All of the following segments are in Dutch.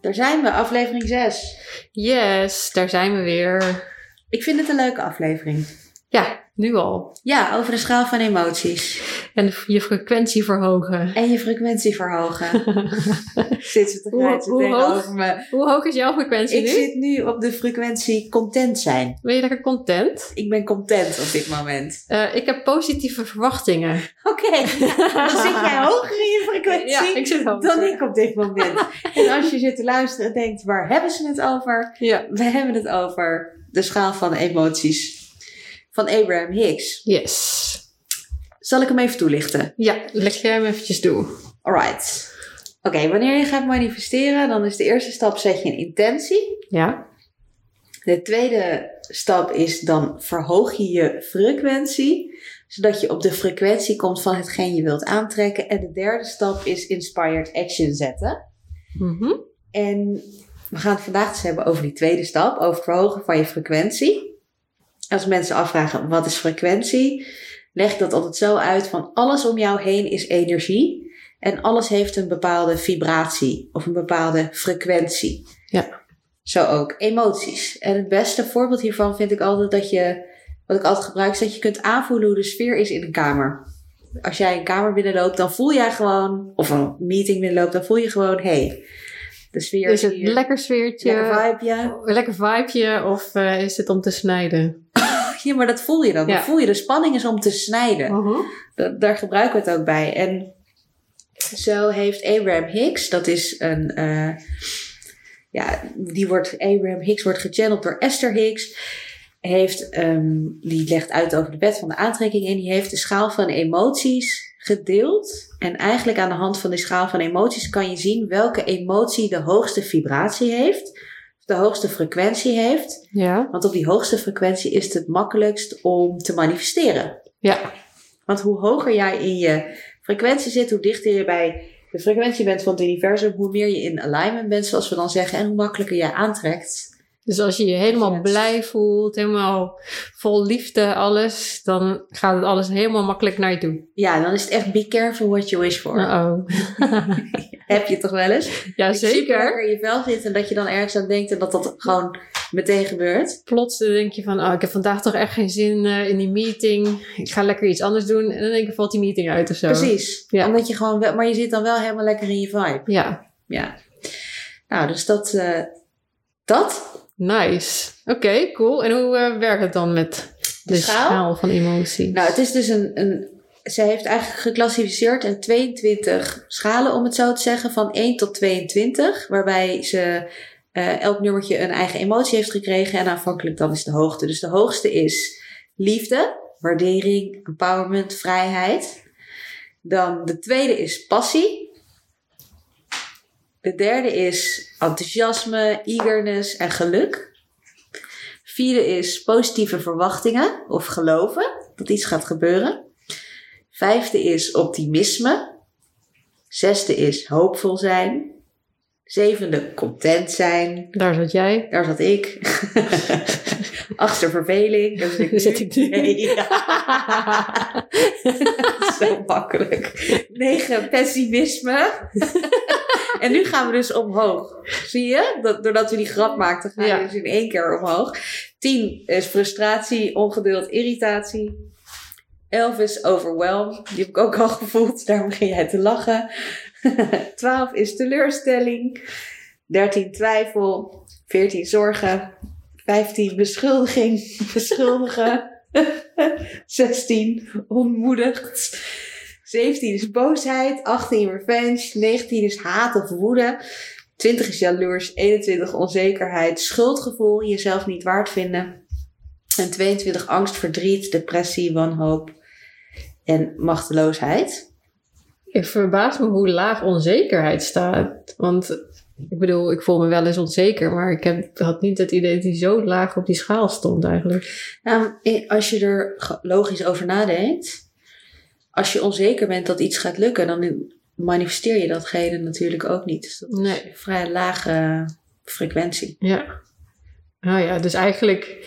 Daar zijn we, aflevering 6. Yes, daar zijn we weer. Ik vind het een leuke aflevering. Ja, nu al. Ja, over de schaal van emoties. En je frequentie verhogen. En je frequentie verhogen. zit ze te Hoe- grijzen hoe tegenover hoog? me. Hoe hoog is jouw frequentie Ik nu? zit nu op de frequentie content zijn. Ben je lekker content? Ik ben content op dit moment. Eh, ik heb positieve verwachtingen. Oké, dan zit jij hoger in je frequentie Ja, ik zit hoog. dan ik op dit moment. en als je zit te luisteren en denkt, waar hebben ze het over? Ja. We hebben het over de schaal van emoties van Abraham Hicks. Yes. Zal ik hem even toelichten? Ja, leg jij hem eventjes toe. Alright. Oké, wanneer je gaat manifesteren, dan is de eerste stap zet je een intentie. Ja. De tweede stap is dan verhoog je je frequentie, zodat je op de frequentie komt van hetgeen je wilt aantrekken. En de derde stap is inspired action zetten. Mhm. En we gaan het vandaag dus hebben over die tweede stap, over het verhogen van je frequentie. Als mensen afvragen wat is frequentie, leg ik dat altijd zo uit van alles om jou heen is energie en alles heeft een bepaalde vibratie of een bepaalde frequentie. Ja. Zo ook emoties. En het beste voorbeeld hiervan vind ik altijd dat je, wat ik altijd gebruik, is dat je kunt aanvoelen hoe de sfeer is in een kamer. Als jij een kamer binnenloopt, dan voel jij gewoon, of een meeting binnenloopt, dan voel je gewoon, hé, hey, de sfeer Is het hier. lekker sfeertje? Lekker vibeje. Een lekker vibeje of eh, is het om te snijden? Maar dat voel je dan. Dan voel je de spanning is om te snijden. Mhm. Da- daar gebruiken we het ook bij. En zo heeft Abraham Hicks, dat is een, eh, ja, die wordt, Abraham Hicks wordt gechanneld door Esther Hicks. Heeft, ehm, die legt uit over de wet van de aantrekking en die heeft de schaal van emoties gedeeld. En eigenlijk aan de hand van die schaal van emoties kan je zien welke emotie de hoogste vibratie heeft, de hoogste frequentie heeft. Ja. Want op die hoogste frequentie is het het makkelijkst om te manifesteren. Ja. Want hoe hoger jij in je frequentie zit, hoe dichter je bij de frequentie bent van het universum, hoe meer je in alignment bent, zoals we dan zeggen, en hoe makkelijker jij aantrekt. Dus als je je helemaal Yes. blij voelt, helemaal vol liefde, alles, dan gaat het alles helemaal makkelijk naar je toe. Ja, dan is het echt be careful what you wish for. Uh-oh. Heb je toch wel eens? ja, Dat je super zeker. lekker in je vel zit en dat je dan ergens aan denkt en dat dat gewoon meteen gebeurt. Plots denk je van, oh, ik heb vandaag toch echt geen zin eh, in die meeting. Ik ga lekker iets anders doen. En dan denk je, valt die meeting uit of zo. Precies. Ja. Omdat je gewoon wel, maar je zit dan wel helemaal lekker in je vibe. Ja, Ja. Nou, dus dat, eh, dat. nice. Oké, cool. En hoe eh, werkt het dan met de, De schaal? schaal? van emoties? Nou, het is dus een, een. Ze heeft eigenlijk geclassificeerd in 22 schalen, om het zo te zeggen, van 1 tot 22. Waarbij ze eh, elk nummertje een eigen emotie heeft gekregen. En aanvankelijk dan is de hoogte. Dus de hoogste is liefde, waardering, empowerment, vrijheid. Dan de tweede is passie. De derde is enthousiasme, eagerness en geluk. Vierde is positieve verwachtingen of geloven dat iets gaat gebeuren. Vijfde is optimisme. Zesde is hoopvol zijn. Zevende content zijn. Daar zat jij. Daar zat ik. Achtste verveling. Daar zit ik, zit nu. ik nu. Nee, ja. Zo makkelijk. Negen pessimisme. en nu gaan we dus omhoog. Zie je? Dat, doordat we die grap maakten, gaan we Ja. dus in één keer omhoog. Tien is frustratie, ongeduld, irritatie. Elf is overwhelm. Die heb ik ook al gevoeld. Daar begin jij te lachen. Twaalf is teleurstelling. 13 twijfel. 14 zorgen. 15 beschuldiging. Beschuldigen. 16 ontmoedigd. 17 is boosheid. 18 revenge. 19 is haat of woede. 20 is jaloers. 21 onzekerheid. Schuldgevoel. Jezelf niet waard vinden. En 22 angst, verdriet, depressie, wanhoop en machteloosheid. Ik verbaas me hoe laag onzekerheid staat. Want Ik bedoel, ik voel me wel eens onzeker, maar ik heb, had niet het idee dat hij zo laag op die schaal stond eigenlijk. Nou, als je er logisch over nadenkt, als je onzeker bent dat iets gaat lukken, dan manifesteer je datgene natuurlijk ook niet. Dus dat is een vrij lage frequentie. Ja. Nou ja, dus eigenlijk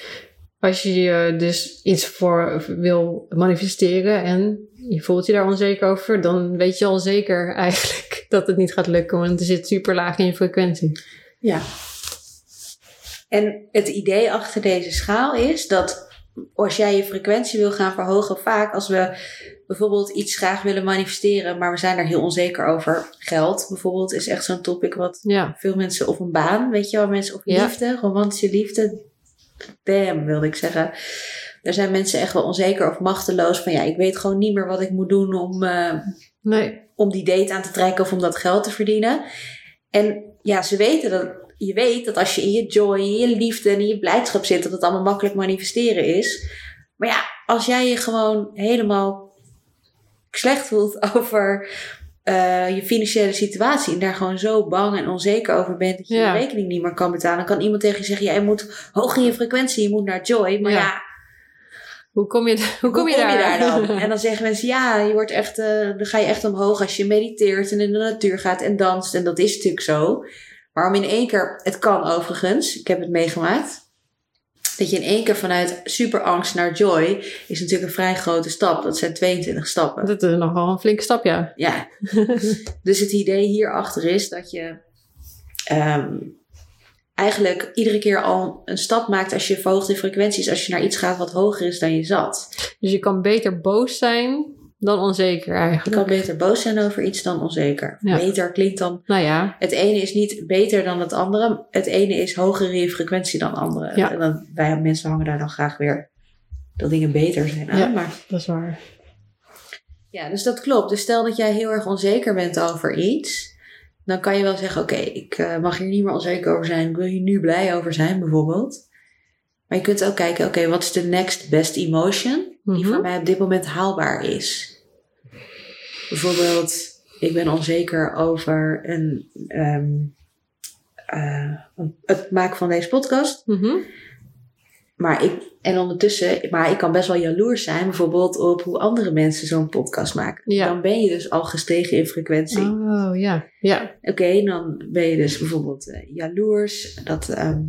als je je dus iets voor wil manifesteren en je voelt je daar onzeker over, dan weet je al zeker eigenlijk dat het niet gaat lukken, want er zit super laag in je frequentie. Ja. En het idee achter deze schaal is dat als jij je frequentie wil gaan verhogen, vaak als we bijvoorbeeld iets graag willen manifesteren, maar we zijn daar heel onzeker over. Geld bijvoorbeeld is echt zo'n topic wat Ja, veel mensen of een baan, weet je wel, mensen of Ja. liefde, romantische liefde. Damn, wilde ik zeggen. Daar zijn mensen echt wel onzeker of machteloos van ja, ik weet gewoon niet meer wat ik moet doen om, eh, nee, om die date aan te trekken of om dat geld te verdienen. En ja, ze weten dat, je weet dat als je in je joy, in je liefde en in je blijdschap zit, dat het allemaal makkelijk manifesteren is. Maar ja, als jij je gewoon helemaal slecht voelt over eh, je financiële situatie en daar gewoon zo bang en onzeker over bent dat je Ja. je rekening niet meer kan betalen, dan kan iemand tegen je zeggen, ja, je moet hoog in je frequentie, je moet naar joy. Maar Ja. ja, hoe kom je, hoe kom je, hoe daar? dan? En dan zeggen mensen, ja, je wordt echt, eh, dan ga je echt omhoog als je mediteert en in de natuur gaat en danst. En dat is natuurlijk zo. Maar om in één keer, het kan overigens, ik heb het meegemaakt. Dat je in één keer vanuit super angst naar joy is natuurlijk een vrij grote stap. Dat zijn 22 stappen. Dat is nogal een flinke stap, ja. Ja. dus het idee hierachter is dat je ehm, eigenlijk iedere keer al een stap maakt als je verhoogt in frequenties. Als je naar iets gaat wat hoger is dan je zat. Dus je kan beter boos zijn dan onzeker Je eigenlijk. kan beter boos zijn over iets dan onzeker. Ja. Beter klinkt dan. Nou ja, Het ene is niet beter dan het andere. Het ene is hoger in je frequentie dan het andere. Ja. En dan, wij mensen hangen daar dan graag weer dat dingen beter zijn aan. Ja. Maar dat is waar. ja, dus dat klopt. Dus stel dat jij heel erg onzeker bent over iets. Dan kan je wel zeggen, oké, ik eh, mag hier niet meer onzeker over zijn. Ik wil hier nu blij over zijn, bijvoorbeeld. Maar je kunt ook kijken, oké, wat is de next best emotion die Mhm. voor mij op dit moment haalbaar is? Bijvoorbeeld, ik ben onzeker over een, ehm, eh, het maken van deze podcast. Mhm. Maar ik, en ondertussen, maar ik kan best wel jaloers zijn, bijvoorbeeld op hoe andere mensen zo'n podcast maken. Ja. Dan ben je dus al gestegen in frequentie. Oh ja, ja. Oké, dan ben je dus bijvoorbeeld eh, jaloers. Dat ehm,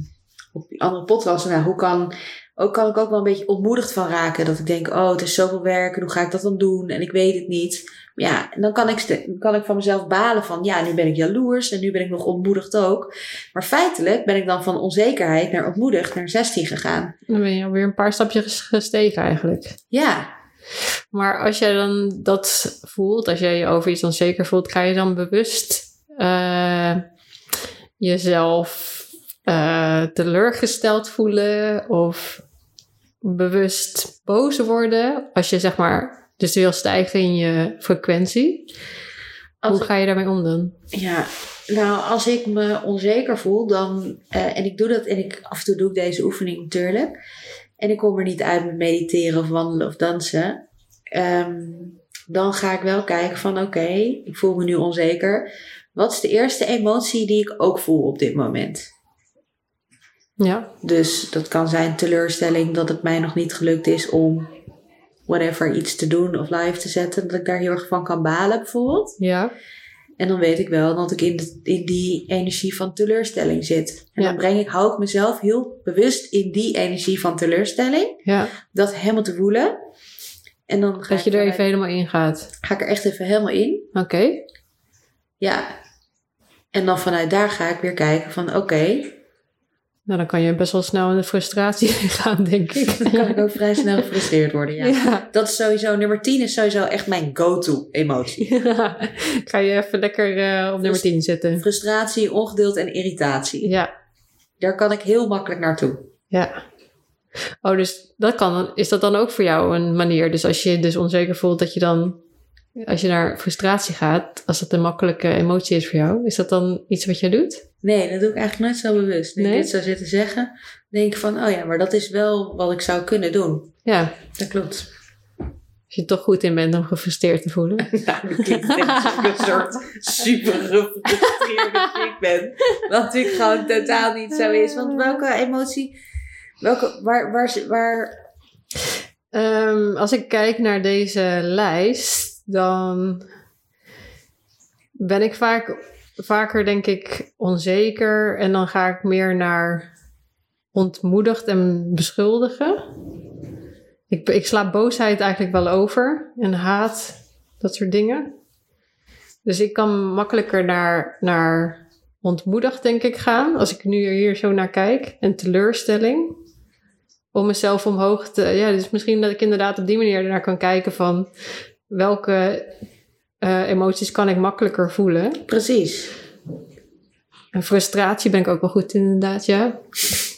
op die andere podcast, nou, hoe kan, ook kan ik ook wel een beetje ontmoedigd van raken. Dat ik denk, oh, het is zoveel werk en hoe ga ik dat dan doen? En ik weet het niet. Maar ja, en dan kan ik, kan ik van mezelf balen van, ja, nu ben ik jaloers en nu ben ik nog ontmoedigd ook. Maar feitelijk ben ik dan van onzekerheid naar ontmoedigd naar 16 gegaan. Dan ben je alweer een paar stapjes gestegen eigenlijk. Ja, Maar als jij dan dat voelt, als jij je over iets onzeker voelt, ga je dan bewust eh, jezelf eh, teleurgesteld voelen of bewust boos worden als je zeg maar dus wil stijgen in je frequentie? Als Hoe ga je daarmee om dan? Ja, nou, als ik me onzeker voel, dan. eh, en ik doe dat, en ik, af en toe doe ik deze oefening natuurlijk. En ik kom er niet uit met mediteren of wandelen of dansen. ehm, dan ga ik wel kijken van: oké, ik voel me nu onzeker. Wat is de eerste emotie die ik ook voel op dit moment? Ja, Dus dat kan zijn teleurstelling dat het mij nog niet gelukt is om whatever iets te doen of live te zetten. Dat ik daar heel erg van kan balen, bijvoorbeeld. ja, En dan weet ik wel dat ik in, de, in die energie van teleurstelling zit. En Ja. dan breng ik, hou ik mezelf heel bewust in die energie van teleurstelling. ja. Dat helemaal te voelen. En dan ga, Dat je er er, even helemaal in gaat. ga ik er echt even helemaal in. Oké. Ja. En dan vanuit daar ga ik weer kijken van oké, Nou, dan kan je best wel snel in de frustratie gaan, denk ik. dan kan ik ook vrij snel gefrustreerd worden. Ja. ja. Dat is sowieso, nummer 10 is sowieso echt mijn go-to emotie. Ja, ga je even lekker eh, op nummer 10 zitten. Frustratie, ongeduld en irritatie. Ja, Daar kan ik heel makkelijk naartoe. ja. Oh, dus dat kan, is dat dan ook voor jou een manier? Dus als je je dus onzeker voelt, dat je dan, als je naar frustratie gaat, als dat een makkelijke emotie is voor jou, is dat dan iets wat je doet? Nee, dat doe ik eigenlijk nooit zo bewust. Nu Nee? ik dit zou zitten zeggen, denk ik van, oh ja, maar dat is wel wat ik zou kunnen doen. Ja, Dat klopt. Als je toch goed in bent om gefrustreerd te voelen. Nou, dat klinkt echt alsof ik een soort super gefrustreerde chick ben. Wat natuurlijk gewoon totaal niet zo is. Want welke emotie, welke, waar, waar, waar, Ehm, als ik kijk naar deze lijst, dan ben ik vaak, vaker, denk ik, onzeker. En dan ga ik meer naar ontmoedigd en beschuldigen. Ik, ik sla boosheid eigenlijk wel over en haat, dat soort dingen. Dus ik kan makkelijker naar, naar ontmoedigd, denk ik, gaan. Als ik nu hier zo naar kijk. En teleurstelling om mezelf omhoog te. Ja, dus misschien dat ik inderdaad op die manier ernaar kan kijken van welke eh, emoties kan ik makkelijker voelen. precies. En frustratie ben ik ook wel goed in, inderdaad, ja.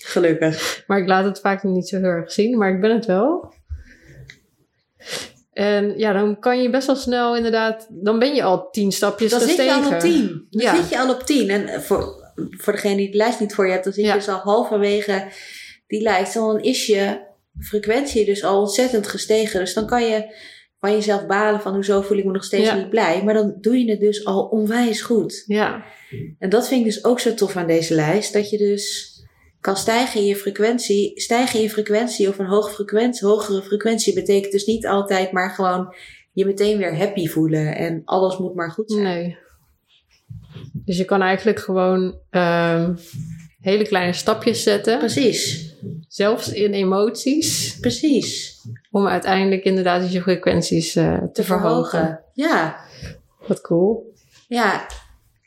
Gelukkig. Maar ik laat het vaak niet zo heel erg zien, maar ik ben het wel. En ja, dan kan je best wel snel inderdaad, dan ben je al tien stapjes Dan zit je al op tien. Dan Ja. zit je al op tien. En voor, voor degene die de lijst niet voor je hebt, dan zit Ja. je dus al halverwege die lijst. En dan is je frequentie dus al ontzettend gestegen. Dus dan kan je van jezelf balen van hoezo voel ik me nog steeds Ja. niet blij. Maar dan doe je het dus al onwijs goed. Ja, En dat vind ik dus ook zo tof aan deze lijst. Dat je dus kan stijgen in je frequentie. Stijgen in je frequentie of een hoge frequentie, hogere frequentie betekent dus niet altijd maar gewoon je meteen weer happy voelen. En alles moet maar goed zijn. nee. Dus je kan eigenlijk gewoon ehm, hele kleine stapjes zetten, Precies, zelfs in emoties, precies. Om uiteindelijk inderdaad je frequenties eh, te, verhogen. Ja, Wat cool. ja.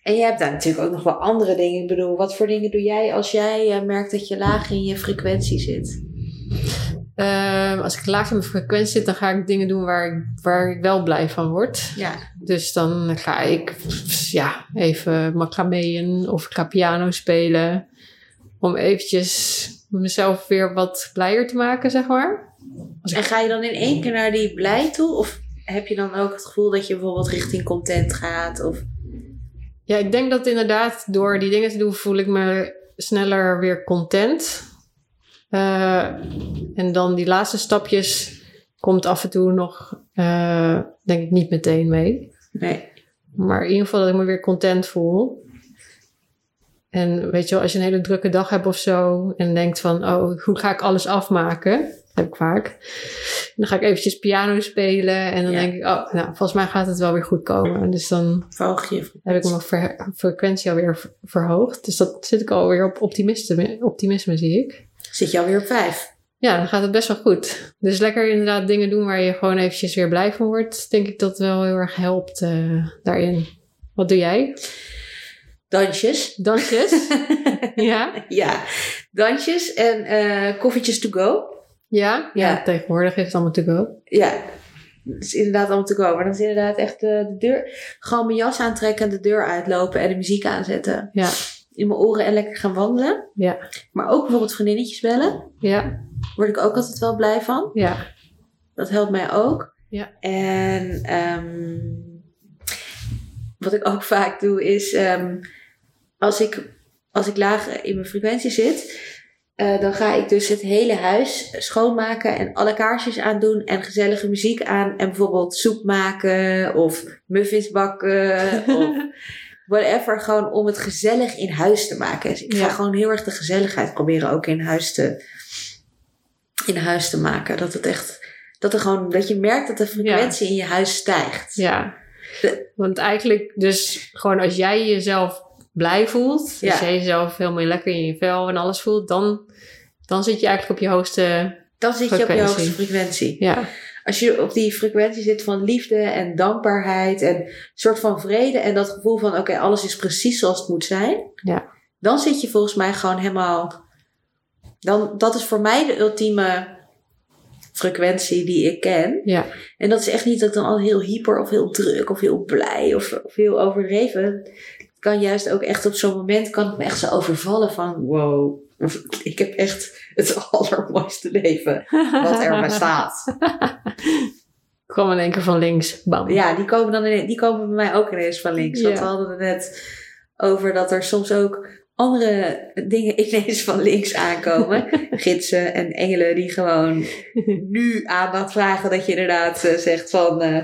En je hebt daar natuurlijk ook nog wel andere dingen. Ik bedoel, wat voor dingen doe jij als jij eh, merkt dat je laag in je frequentie zit? Ehm, als ik laag in mijn frequentie zit, dan ga ik dingen doen waar ik, waar ik wel blij van word. Ja, Dus dan ga ik ja, even macrameën of ik ga piano spelen. Om eventjes mezelf weer wat blijer te maken, zeg maar. En ga je dan in één keer naar die blij toe? Of heb je dan ook het gevoel dat je bijvoorbeeld richting content gaat? Of... Ja, ik denk dat inderdaad door die dingen te doen voel ik me sneller weer content. Eh, en dan die laatste stapjes komt af en toe nog, eh, denk ik, niet meteen mee. Nee. Maar in ieder geval dat ik me weer content voel. En weet je wel, als je een hele drukke dag hebt of zo en denkt van, oh, hoe ga ik alles afmaken? Heb ik vaak. Dan ga ik eventjes piano spelen en dan Ja. denk ik, oh, nou, volgens mij gaat het wel weer goed komen. Dus dan Verhoog je heb ik mijn ver- frequentie alweer ver- verhoogd. Dus dat zit ik alweer op optimisme, optimisme zie ik. Zit je alweer op vijf? Ja, dan gaat het best wel goed. Dus lekker inderdaad dingen doen waar je gewoon eventjes weer blij van wordt. Denk ik dat wel heel erg helpt eh, daarin. Wat doe jij? Dansjes. Dansjes? ja? Ja, dansjes en eh, koffietjes to go. Ja? Ja, Ja. tegenwoordig is het allemaal to go. Ja, het is inderdaad allemaal to go. Maar dan is inderdaad echt de deur... Gewoon mijn jas aantrekken en de deur uitlopen en de muziek aanzetten. Ja. In mijn oren en lekker gaan wandelen. Ja. Maar ook bijvoorbeeld vriendinnetjes bellen. Ja. Word ik ook altijd wel blij van. Ja. Dat helpt mij ook. Ja. En ehm, wat ik ook vaak doe is... ehm, als, ik, als ik laag in mijn frequentie zit... eh, dan ga ik dus het hele huis schoonmaken en alle kaarsjes aandoen en gezellige muziek aan. En bijvoorbeeld soep maken of muffins bakken of whatever. Gewoon om het gezellig in huis te maken. Dus ik ga Ja. gewoon heel erg de gezelligheid proberen ook in huis te, in huis te maken. Dat het echt, dat er gewoon, dat je merkt dat de frequentie in je huis stijgt. Ja. De- Want eigenlijk dus gewoon als jij jezelf blij voelt. Als jij jezelf helemaal lekker in je vel en alles voelt. Dan, dan zit je eigenlijk op je hoogste... Dan zit je op je hoogste frequentie. Ja. Als je op die frequentie zit van liefde en dankbaarheid en een soort van vrede en dat gevoel van oké, alles is precies zoals het moet zijn. Ja. Dan zit je volgens mij gewoon helemaal. Dan, dat is voor mij de ultieme frequentie die ik ken. Ja. En dat is echt niet dat ik dan al heel hyper of heel druk of heel blij of, of heel overdreven. Kan juist ook echt op zo'n moment kan het me echt zo overvallen van wow. Ik heb echt het allermooiste leven wat er bestaat. Kwam in één keer van links. Bam. Ja, die komen dan in, die komen bij mij ook ineens van links. Want we hadden het net over dat er soms ook andere dingen ineens van links aankomen. Gidsen en engelen die gewoon nu aandacht vragen. Dat je inderdaad eh, zegt van... eh,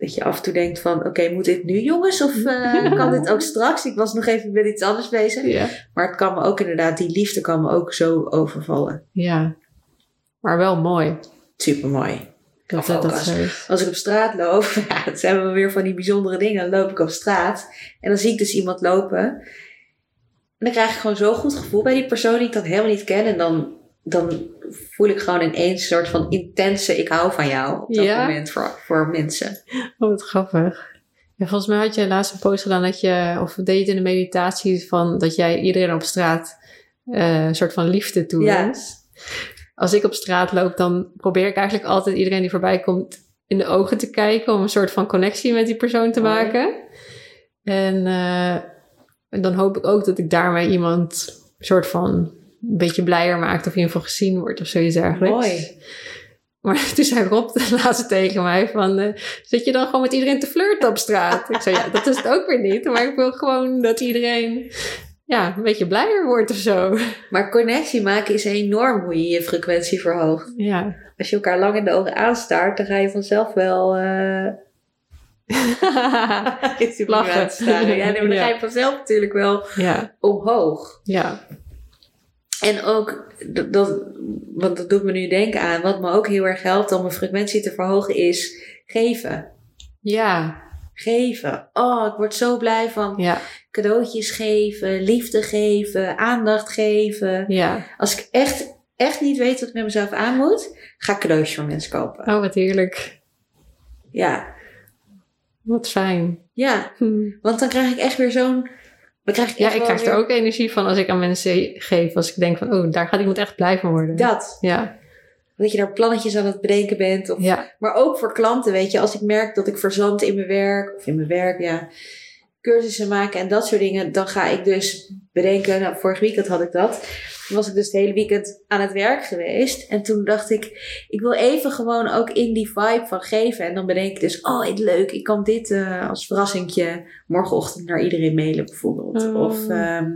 dat je af en toe denkt van... Oké, moet dit nu jongens? Of eh, kan dit ook straks? Ik was nog even met iets anders bezig. Ja. Maar het kan me ook inderdaad... Die liefde kan me ook zo overvallen. ja. Maar wel mooi. Super mooi. Dat dat, dat als-. Als ik op straat loop, ja, dat zijn wel weer van die bijzondere dingen. Dan loop ik op straat en dan zie ik dus iemand lopen. En dan krijg ik gewoon zo'n goed gevoel bij die persoon die ik dan helemaal niet ken. En dan, dan voel ik gewoon ineens een soort van intense ik hou van jou op dat Ja? moment voor, voor mensen. Oh, wat grappig. Ja, volgens mij had je laatst een post gedaan dat je, of deed je het in de meditatie van dat jij iedereen op straat eh, een soort van liefde toewenst. Als ik op straat loop, dan probeer ik eigenlijk altijd iedereen die voorbij komt in de ogen te kijken om een soort van connectie met die persoon te maken. En, eh, en dan hoop ik ook dat ik daarmee iemand een soort van een beetje blijer maakt of in ieder geval gezien wordt of zoiets dergelijks. Mooi. Maar toen zei Rob de laatste tegen mij van... eh, zit je dan gewoon met iedereen te flirten op straat? Ik zei, ja, dat is het ook weer niet. Maar ik wil gewoon dat iedereen ja, een beetje blijer wordt of zo. Maar connectie maken is enorm hoe je je frequentie verhoogt. Ja. Als je elkaar lang in de ogen aanstaart, dan ga je vanzelf wel... eh Is die Lachen. Ja, dan ga je vanzelf natuurlijk wel ja, omhoog. ja, En ook, dat, want dat doet me nu denken aan, wat me ook heel erg helpt om mijn frequentie te verhogen, is geven. ja, Geven. Oh, ik word zo blij van ja, cadeautjes geven, liefde geven, aandacht geven. ja. Als ik echt, echt niet weet wat ik met mezelf aan moet, ga ik cadeautjes voor mensen kopen. Oh, wat heerlijk. Ja, Wat fijn. ja. Hm. Want dan krijg ik echt weer zo'n... Krijg Ja, ik krijg er weer ook energie van als ik aan mensen geef. Als ik denk van, oh, daar gaat iemand echt blij van worden. Dat. Ja, Dat je daar plannetjes aan het bedenken bent. Of ja, Maar ook voor klanten, weet je, als ik merk dat ik verzand in mijn werk, of in mijn werk, ja, cursussen maken en dat soort dingen, dan ga ik dus bedenken, nou, vorig weekend had ik dat. Toen was ik dus het hele weekend aan het werk geweest. En toen dacht ik, ik wil even gewoon ook in die vibe van geven. En dan bedenk ik dus, oh, het leuk, ik kan dit eh, als verrassingje morgenochtend naar iedereen mailen bijvoorbeeld. Oh. Of ehm,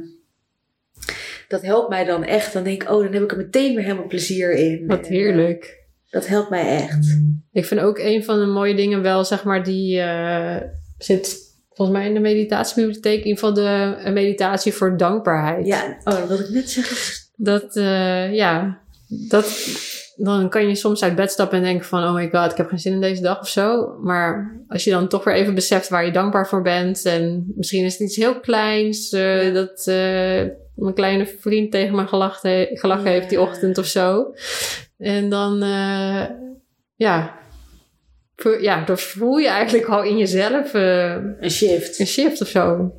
dat helpt mij dan echt. Dan denk ik, oh, dan heb ik er meteen weer helemaal plezier in. wat En, eh, heerlijk. dat helpt mij echt. Ik vind ook een van de mooie dingen wel, zeg maar, die eh, zit volgens mij in de meditatiebibliotheek. In ieder geval de een meditatie voor dankbaarheid. Ja, oh, dat wilde ik net zeggen. Dat, eh, ja, dat, dan kan je soms uit bed stappen en denken van, oh my god, ik heb geen zin in deze dag of zo. Maar als je dan toch weer even beseft waar je dankbaar voor bent. En misschien is het iets heel kleins, eh, Ja. dat eh, mijn kleine vriend tegen me gelachen, he- gelachen Ja. heeft die ochtend of zo. En dan, eh, ja, voel- ja, dan voel je eigenlijk al in jezelf eh, Een shift. een shift of zo.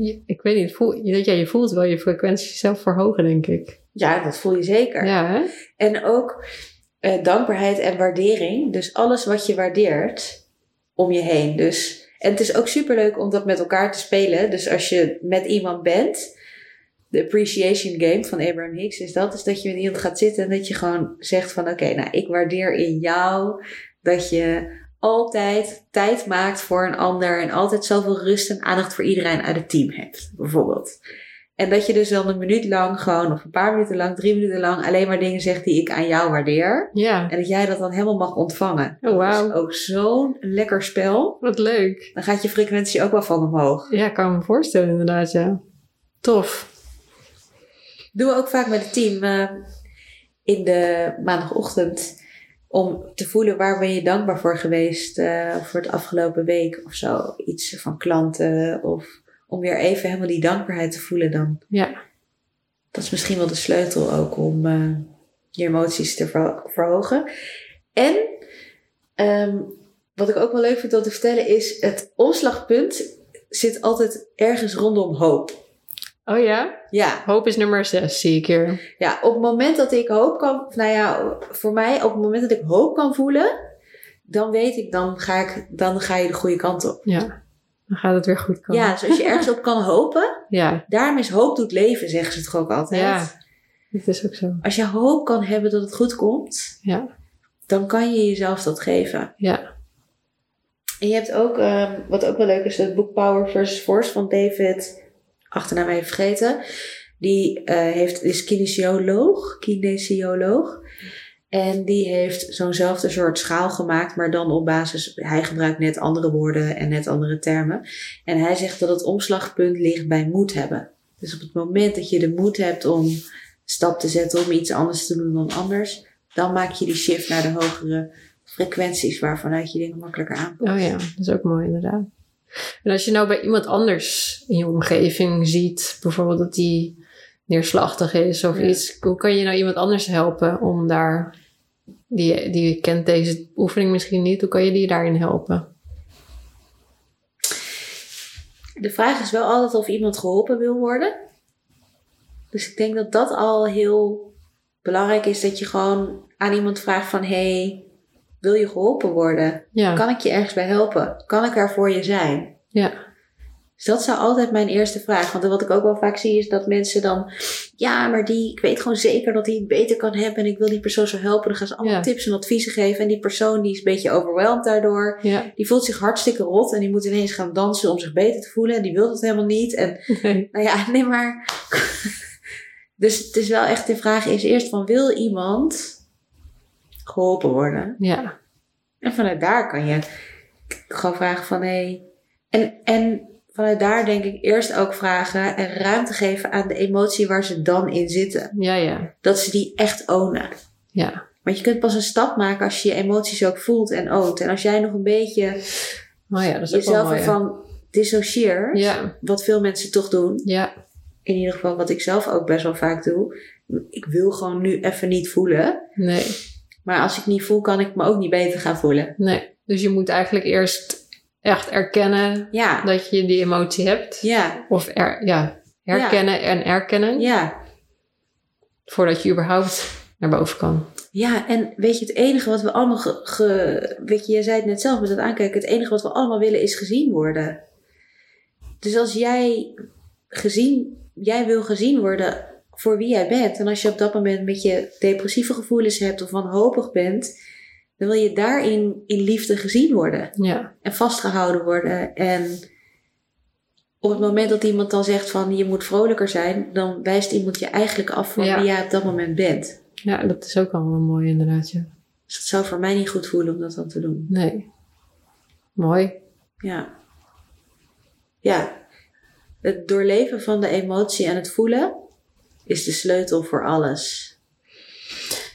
Je- ik weet niet, voel, jij je voelt wel je frequentie zelf verhogen, denk ik. Ja, dat voel je zeker. Ja, hè? En ook eh, dankbaarheid en waardering. Dus alles wat je waardeert om je heen. Dus, en het is ook superleuk om dat met elkaar te spelen. Dus als je met iemand bent, de appreciation game van Abraham Hicks is dat. Is dat je met iemand gaat zitten en dat je gewoon zegt van oké, nou ik waardeer in jou dat je altijd tijd maakt voor een ander en altijd zoveel rust en aandacht voor iedereen uit het team hebt, bijvoorbeeld. En dat je dus dan een minuut lang gewoon, of een paar minuten lang, drie minuten lang, alleen maar dingen zegt die ik aan jou waardeer. Ja, En dat jij dat dan helemaal mag ontvangen. Oh, wauw. Dat is ook zo'n lekker spel. wat leuk. Dan gaat je frequentie ook wel van omhoog. Ja, ik kan me voorstellen inderdaad, ja. Tof. Doen we ook vaak met het team eh, in de maandagochtend. Om te voelen waar ben je dankbaar voor geweest eh, voor het afgelopen week of zo. Iets van klanten of om weer even helemaal die dankbaarheid te voelen dan. Ja, Dat is misschien wel de sleutel ook om eh, je emoties te ver- verhogen. En ehm, wat ik ook wel leuk vind om te vertellen is, het omslagpunt zit altijd ergens rondom hoop. Oh ja? Ja, Hoop is nummer zes, zie ik hier. ja, op het moment dat ik hoop kan, nou ja, voor mij, op het moment dat ik hoop kan voelen, dan weet ik, dan ga, ik, dan ga je de goede kant op. Ja, dan gaat het weer goed komen. Ja, dus als je ergens op kan hopen, ja, daarom is hoop doet leven, zeggen ze toch ook altijd. Ja. dat is ook zo. Als je hoop kan hebben dat het goed komt, Ja, dan kan je jezelf dat geven. ja, En je hebt ook, ehm, wat ook wel leuk is, het boek Power versus Force van David achternaam even vergeten. Die eh, heeft, is kinesioloog, kinesioloog. En die heeft zo'nzelfde soort schaal gemaakt, maar dan op basis, hij gebruikt net andere woorden en net andere termen. En hij zegt dat het omslagpunt ligt bij moed hebben. Dus op het moment dat je de moed hebt om stap te zetten, om iets anders te doen dan anders, dan maak je die shift naar de hogere frequenties waarvanuit je dingen makkelijker aanpast. Oh ja, dat is ook mooi inderdaad. En als je nou bij iemand anders in je omgeving ziet, bijvoorbeeld dat die neerslachtig is of Ja. iets, hoe kan je nou iemand anders helpen om daar, die, die kent deze oefening misschien niet, hoe kan je die daarin helpen? De vraag is wel altijd of iemand geholpen wil worden. Dus ik denk dat dat al heel belangrijk is. Dat je gewoon aan iemand vraagt van... hey, wil je geholpen worden? Ja, Kan ik je ergens bij helpen? Kan ik er voor je zijn? ja, Dus dat zou altijd mijn eerste vraag. Want wat ik ook wel vaak zie is dat mensen dan... Ja, maar die, ik weet gewoon zeker dat hij het beter kan hebben. En ik wil die persoon zo helpen. Dan gaan ze allemaal Ja. tips en adviezen geven. En die persoon die is een beetje overweldigd daardoor. ja, Die voelt zich hartstikke rot. En die moet ineens gaan dansen om zich beter te voelen. En die wil dat helemaal niet. En nee, nou ja, nee maar... dus het is wel echt de vraag is eerst van... Wil iemand geholpen worden? ja, En vanuit daar kan je gewoon vragen van... Hé, en, en vanuit daar denk ik eerst ook vragen... En ruimte geven aan de emotie waar ze dan in zitten. ja, ja, Dat ze die echt ownen. ja, Want je kunt pas een stap maken als je je emoties ook voelt en oont. En als jij nog een beetje oh ja, dat is ook wel jezelf ervan dissocieert... Ja, Wat veel mensen toch doen. ja, in ieder geval wat ik zelf ook best wel vaak doe. Ik wil gewoon nu even niet voelen. nee, Maar als ik niet voel, kan ik me ook niet beter gaan voelen. nee. Dus je moet eigenlijk eerst echt erkennen Ja, dat je die emotie hebt. ja, Of er, ja, herkennen en erkennen. ja. Voordat je überhaupt naar boven kan. Ja, en weet je, het enige wat we allemaal... Ge, ge- weet je, je zei het net zelf met het aankijken. Het enige wat we allemaal willen is gezien worden. Dus als jij gezien... Jij wil gezien worden voor wie jij bent. En als je op dat moment met je depressieve gevoelens hebt of wanhopig bent... Dan wil je daarin in liefde gezien worden. Ja, en vastgehouden worden. En op het moment dat iemand dan zegt van je moet vrolijker zijn, dan wijst iemand je eigenlijk af van Ja. wie jij op dat moment bent. ja dat is ook allemaal mooi inderdaad. Ja. Dus het zou voor mij niet goed voelen om dat dan te doen. Nee. Mooi. Ja. Ja. Het doorleven van de emotie en het voelen is de sleutel voor alles.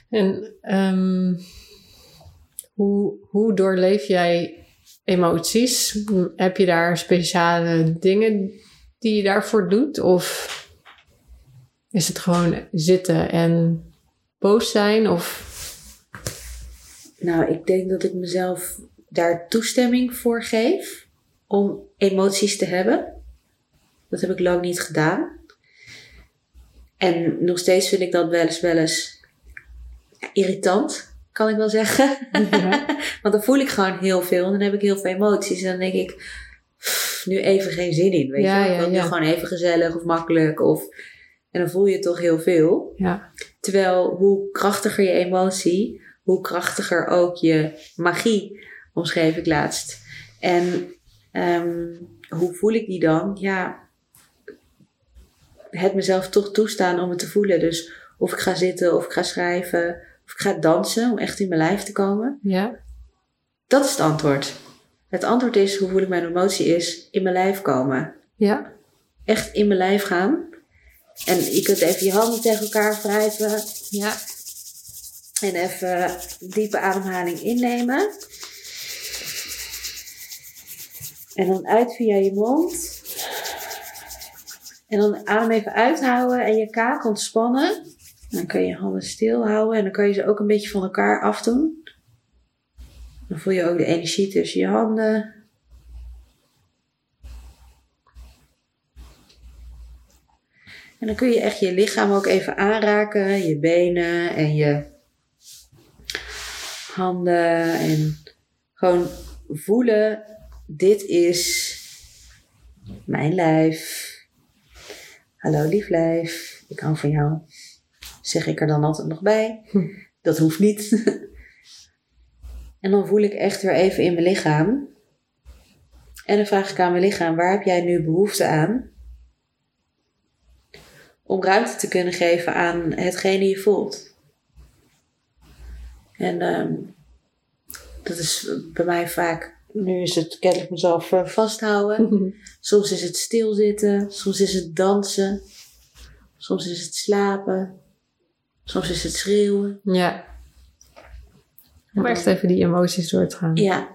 En ehm, hoe, hoe doorleef jij emoties? Heb je daar speciale dingen die je daarvoor doet? Of is het gewoon zitten en boos zijn? Of Nou, ik denk dat ik mezelf daar toestemming voor geef om emoties te hebben. Dat heb ik lang niet gedaan. En nog steeds vind ik dat wel eens, wel eens irritant, kan ik wel zeggen. Ja. Want dan voel ik gewoon heel veel en dan heb ik heel veel emoties. En dan denk ik, "Pff, nu even geen zin in. Weet Ja, je? Ik wil nu gewoon even gezellig of makkelijk. Of... En dan voel je toch heel veel. ja, Terwijl hoe krachtiger je emotie, hoe krachtiger ook je magie, omschreef ik laatst. En ehm, hoe voel ik die dan? Ja, het mezelf toch toestaan om het te voelen. Dus of ik ga zitten, of ik ga schrijven, of ik ga dansen om echt in mijn lijf te komen. ja, Dat is het antwoord. Het antwoord is, hoe voel ik mijn emotie is, in mijn lijf komen. ja, Echt in mijn lijf gaan. En je kunt even je handen tegen elkaar wrijven. ja, En even diepe ademhaling innemen. En dan uit via je mond. En dan adem even uithouden en je kaak ontspannen. Dan kun je je handen stil houden en dan kan je ze ook een beetje van elkaar afdoen. Dan voel je ook de energie tussen je handen. En dan kun je echt je lichaam ook even aanraken, je benen en je handen en gewoon voelen, dit is mijn lijf. Hallo lief lijf, ik hou van jou. Zeg ik er dan altijd nog bij. Hm. Dat hoeft niet. en dan voel ik echt weer even in mijn lichaam. En dan vraag ik aan mijn lichaam, waar heb jij nu behoefte aan? om ruimte te kunnen geven aan hetgene je voelt. En ehm, dat is bij mij vaak, nu is het kennelijk mezelf eh, vasthouden. Soms is het stilzitten, soms is het dansen, soms is het slapen, soms is het schreeuwen. ja. Om echt even die emoties door te gaan. Ja,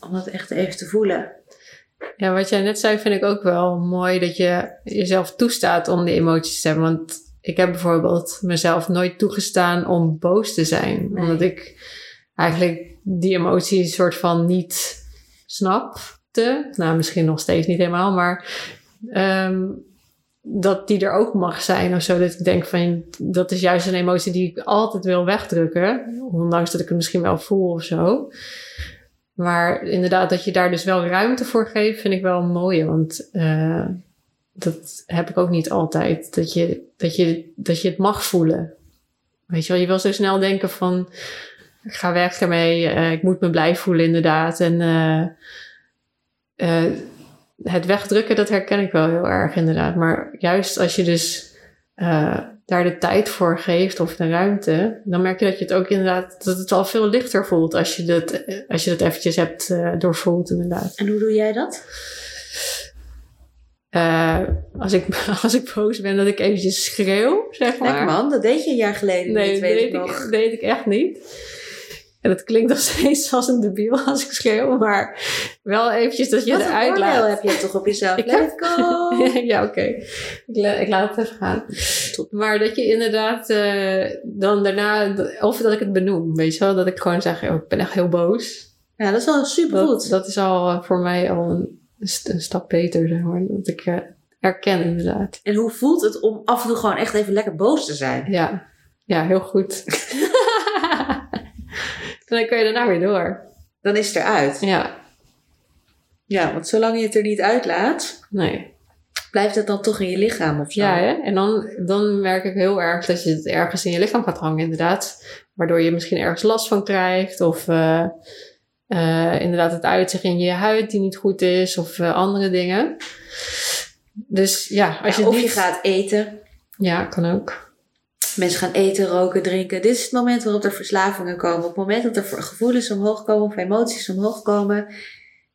om dat echt even te voelen. Ja, wat jij net zei vind ik ook wel mooi dat je jezelf toestaat om die emoties te hebben. Want ik heb bijvoorbeeld mezelf nooit toegestaan om boos te zijn. Nee. Omdat ik eigenlijk die emotie soort van niet snapte. Nou, misschien nog steeds niet helemaal, maar ehm, dat die er ook mag zijn of zo. Dat ik denk van, dat is juist een emotie die ik altijd wil wegdrukken. Ondanks dat ik het misschien wel voel of zo. Maar inderdaad, dat je daar dus wel ruimte voor geeft, vind ik wel mooi. Want eh, dat heb ik ook niet altijd. Dat je, dat, je, dat je het mag voelen. Weet je wel, je wil zo snel denken van... Ik ga weg ermee, eh, ik moet me blij voelen inderdaad. En eh, eh, het wegdrukken, dat herken ik wel heel erg inderdaad. Maar juist als je dus daar de tijd voor geeft of de ruimte... dan merk je dat je het ook inderdaad... dat het al veel lichter voelt als je dat, als je dat eventjes hebt eh, doorvoeld inderdaad. En hoe doe jij dat? Als, ik, als ik boos ben, dat ik eventjes schreeuw, zeg maar. Lekker man, dat deed je een jaar geleden Nee, niet, dat weet deed ik nog. ik, deed ik echt niet. En het klinkt nog steeds als een debiel als ik schreeuw, maar wel eventjes dat je Wat het uitlaat. heb je toch op jezelf? Ik Let go! ja, oké. Ik, la- ik laat het even gaan. Top. Maar dat je inderdaad eh, dan daarna, of dat ik het benoem, weet je wel, dat ik gewoon zeg, oh, ik ben echt heel boos. Ja, dat is wel super Dat, goed. dat is al eh, voor mij al een, een stap beter, zeg maar. Dat ik eh, erken inderdaad. En hoe voelt het om af en toe gewoon echt even lekker boos te zijn? Ja, ja heel goed. En dan kun je daarna weer door. Dan is het eruit. Ja, Ja, want zolang je het er niet uitlaat, nee. blijft het dan toch in je lichaam of zo. Ja, hè? en dan, dan merk ik heel erg dat je het ergens in je lichaam gaat hangen, inderdaad. Waardoor je misschien ergens last van krijgt. Of eh, eh, inderdaad het uitzicht in je huid die niet goed is. Of eh, andere dingen. Dus ja, als Ja, je of niet... je gaat eten. Ja, kan ook. Mensen gaan eten, roken, drinken. Dit is het moment waarop er verslavingen komen. Op het moment dat er gevoelens omhoog komen of emoties omhoog komen,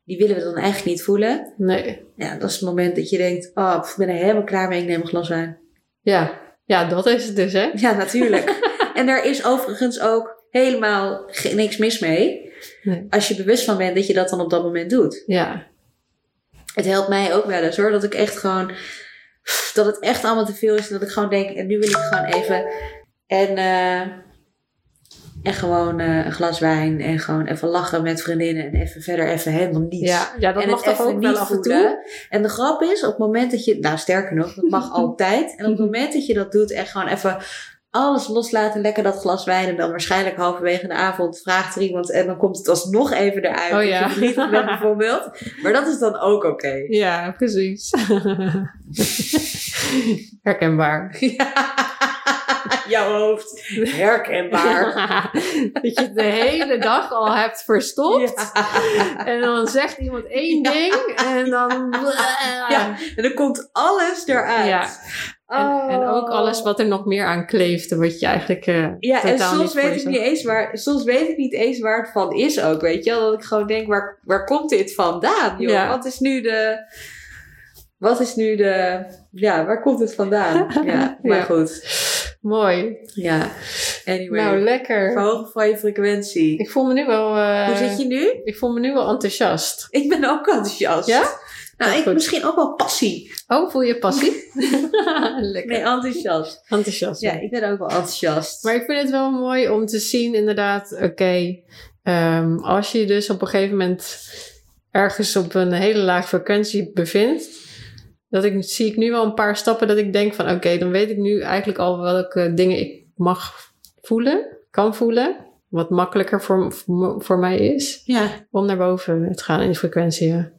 die willen we dan eigenlijk niet voelen. Nee. Ja, dat is het moment dat je denkt, oh, ik ben er helemaal klaar mee, ik neem een glas wijn. Ja. ja, dat is het dus, hè? Ja, natuurlijk. en daar is overigens ook helemaal niks mis mee. Nee. Als je bewust van bent dat je dat dan op dat moment doet. Ja. Het helpt mij ook wel eens hoor. Dat ik echt gewoon. Dat het echt allemaal te veel is. En dat ik gewoon denk. En nu wil ik gewoon even. En. eh, en gewoon eh, een glas wijn. En gewoon even lachen met vriendinnen. En even verder even helemaal niets. Ja, ja dat en mag toch ook wel niet af en toe? En de grap is, op het moment dat je, nou sterker nog, dat mag altijd. En op het moment dat je dat doet, echt gewoon even alles loslaten, lekker dat glas wijn. En dan waarschijnlijk halverwege de avond vraagt er iemand en dan komt het alsnog even eruit. Oh ja. je verdrietig bent bijvoorbeeld. Maar dat is dan ook oké. Ja, precies. Herkenbaar. Jouw hoofd. Herkenbaar. dat je het de hele dag al hebt verstopt. Ja. En dan zegt iemand één ding en dan... Ja, en dan komt alles eruit. En, en ook Oh. alles wat er nog meer aan kleeft, wat je eigenlijk eh Ja, en soms weet ik niet eens waar, soms weet ik niet eens waar het van is ook, weet je wel. Dat ik gewoon denk, waar, waar komt dit vandaan, joh? Ja. Wat is nu de, wat is nu de, ja, waar komt het vandaan? Ja, maar Ja. goed. Mooi. Ja, anyway. Nou, lekker. Verhogen van je frequentie. Ik voel me nu wel... eh, Hoe zit je nu? Ik voel me nu wel enthousiast. Ik ben ook enthousiast. Ja? Nou, ik misschien ook wel passie. Oh, voel je passie? lekker. Nee, enthousiast. Enthousiast. Ja, ik ben ook wel enthousiast. Maar ik vind het wel mooi om te zien, inderdaad, oké, ehm, als je dus op een gegeven moment ergens op een hele lage frequentie bevindt, dat ik, zie ik nu wel een paar stappen dat ik denk van, oké, dan weet ik nu eigenlijk al welke dingen ik mag voelen, kan voelen, wat makkelijker voor, voor, voor mij is, Ja. om naar boven te gaan in die frequentie.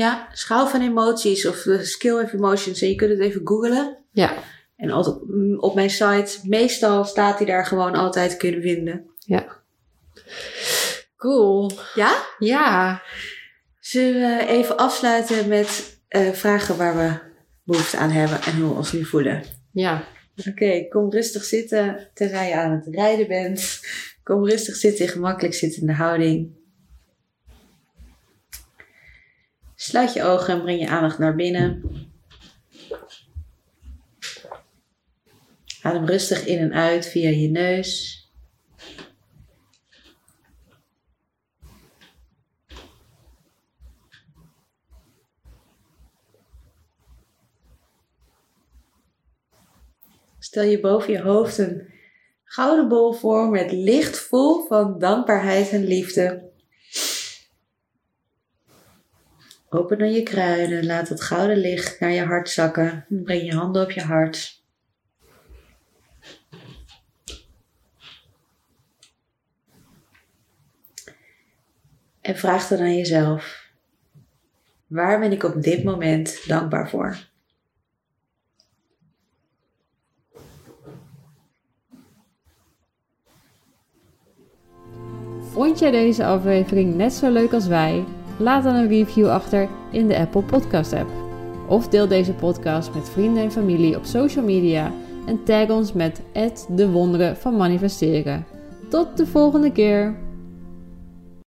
Ja. Ja, schaal van emoties of de skill of emotions. En je kunt het even googlen. Ja, En altijd, op mijn site, meestal staat hij daar gewoon altijd kunnen vinden. cool. Ja? Ja, Zullen we even afsluiten met eh, vragen waar we behoefte aan hebben en hoe we ons nu voelen? Ja. Oké, kom rustig zitten terwijl je aan het rijden bent. Kom rustig zitten in gemakkelijk zittende houding. Sluit je ogen en breng je aandacht naar binnen. Adem rustig in en uit via je neus. Stel je boven je hoofd een gouden bol voor met licht vol van dankbaarheid en liefde. Open dan je kruinen, laat het gouden licht naar je hart zakken. Breng je handen op je hart. En vraag dan aan jezelf: waar ben ik op dit moment dankbaar voor? Vond jij deze aflevering net zo leuk als wij? Laat dan een review achter in de Apple Podcast app. Of deel deze podcast met vrienden en familie op social media en tag ons met de wonderen van manifesteren. Tot de volgende keer!